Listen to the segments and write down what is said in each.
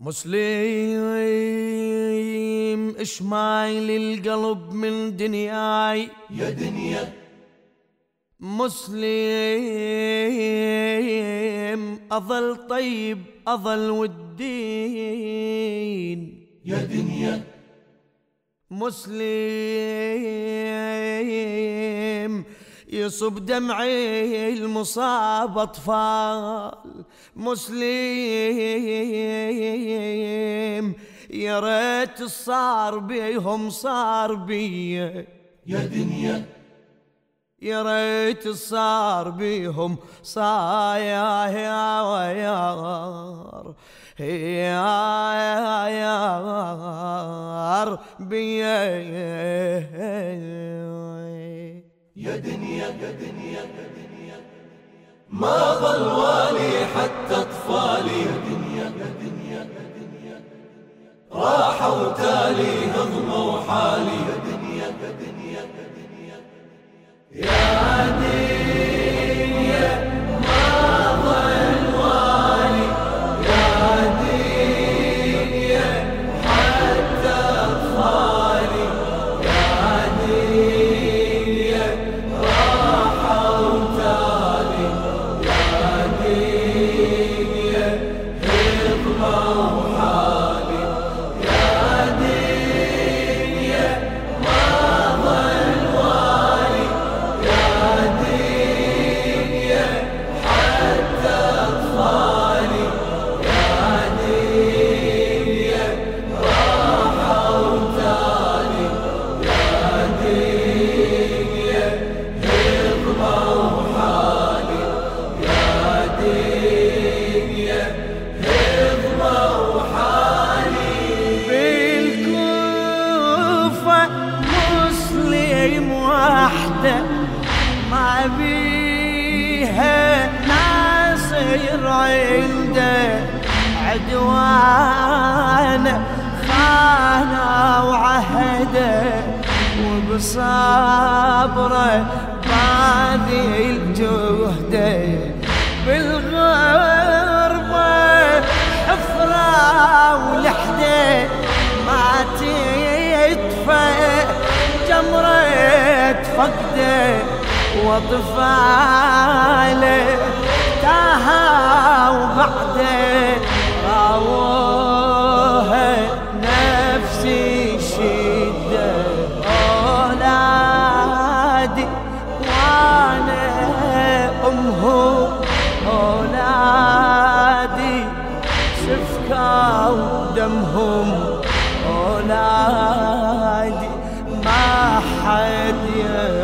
مسلم إشمايل القلب من دنياي. يا دنيا. مسلم أظل طيب أظل والدين. يا دنيا. مسلم يصب دمعي المصاب أطفال. مسلم يا ريت صار بيهم صار بي. يا دنيا. يا ريت صار بيهم صاير يا بي. يا دنيا يا دنيا يا دنيا ما ظل والي حتى أطفالي يا دنيا يا دنيا يا دنيا راحوا تالي هضموا حالي. عنده عدوانه خانه وعهده وبصبره باذل جهده بالغربة حفرة ولحدة ما تطفى جمرة فقده وطفاله. تاها وبعده راوها نفسي شدة. أولادي وأنا امهم أولادي سفكوا دمهم أولادي ما حد يمهم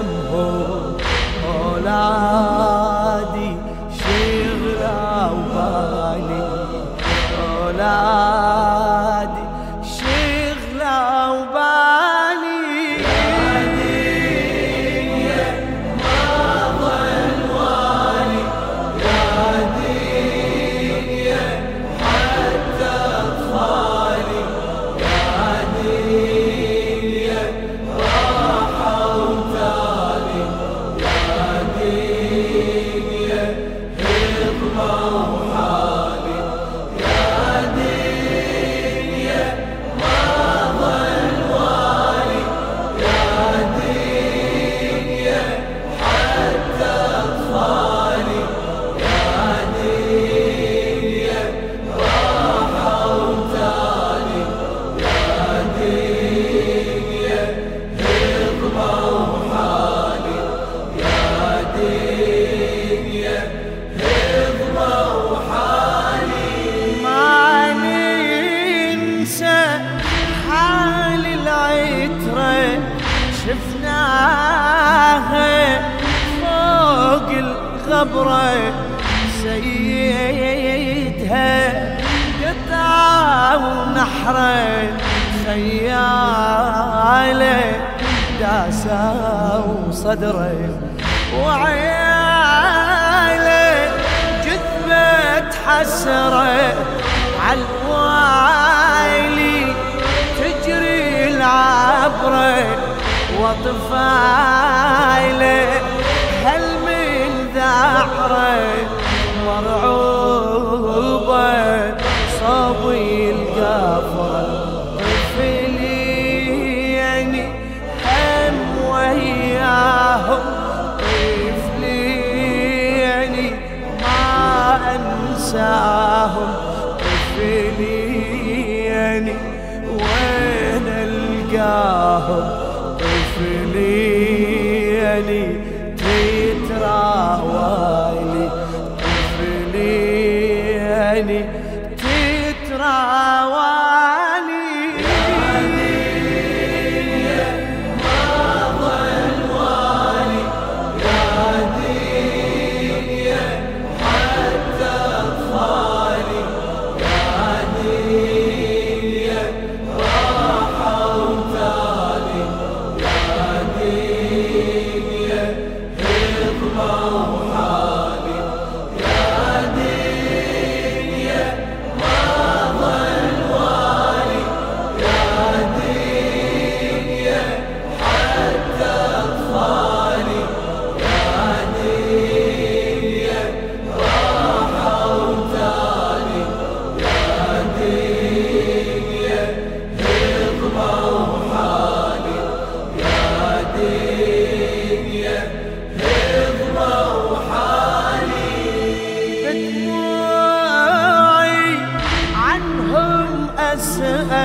الغبرة سيدها قطعة ونحرة خيالة داسة وصدره وعياله جثبة حسرة عالوايلي تجري العبرة وطفايله. 啊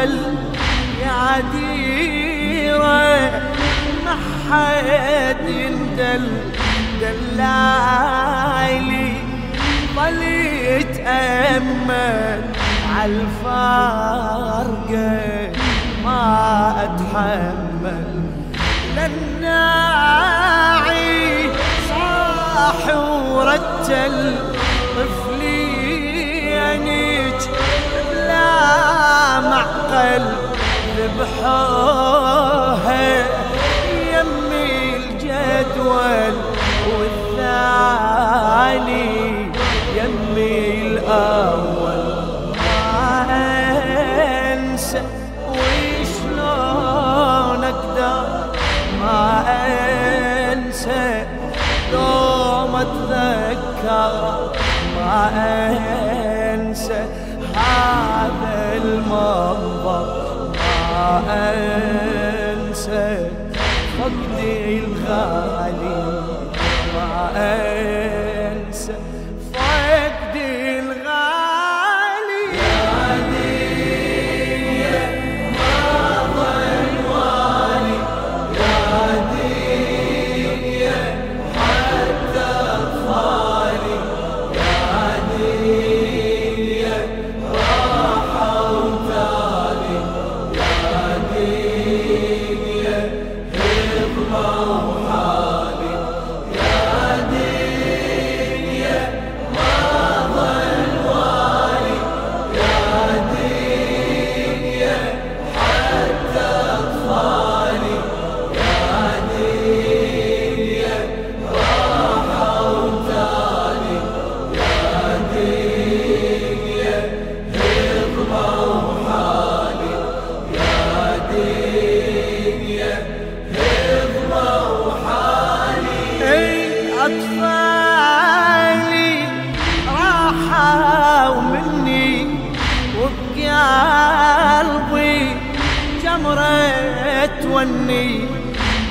أسأل يا عديرة ما حد يندل دلالي ظل يتأمل عالفارقة ما أتحمل. للناعي صاح ورتل طفلينك ذبحوها يمي الجدول والثاني يمي الأول ما أنسى. وشلون أقدر ما أنسى؟ دوم أتذكر ما أنسى. هذا المنظر. ما أنسى فقدي الغالي. ما أنسى جمرة توني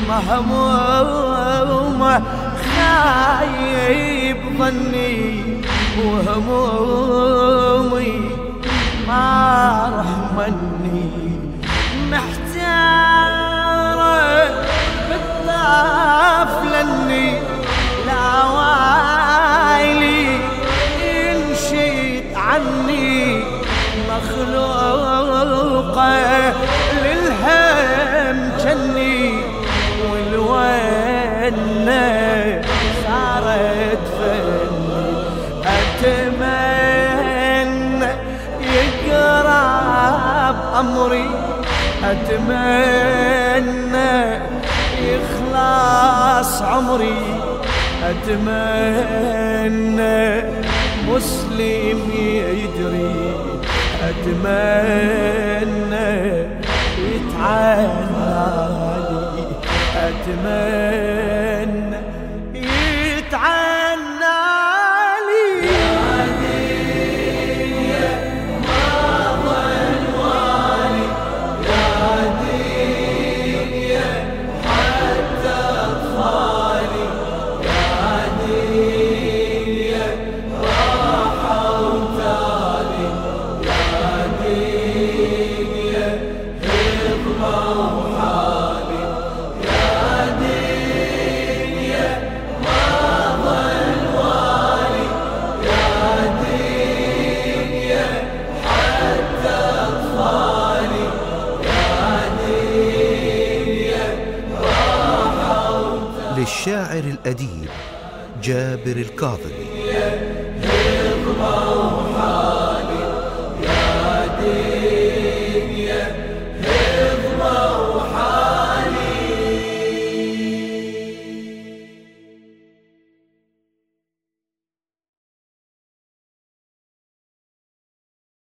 مهمومة خايب ظني وهمومي. ما رحمني محتارة بالطاف لني لا وايلي. ينشيط عني مخلوقة للهم جني والونة صارت فني. أتمنى يقرب أمري. أتمنى يخلص عمري. أتمنى مسلم يدري أتمنى يتعنى لي أتمنى للشاعر الأديب جابر الكاظمي.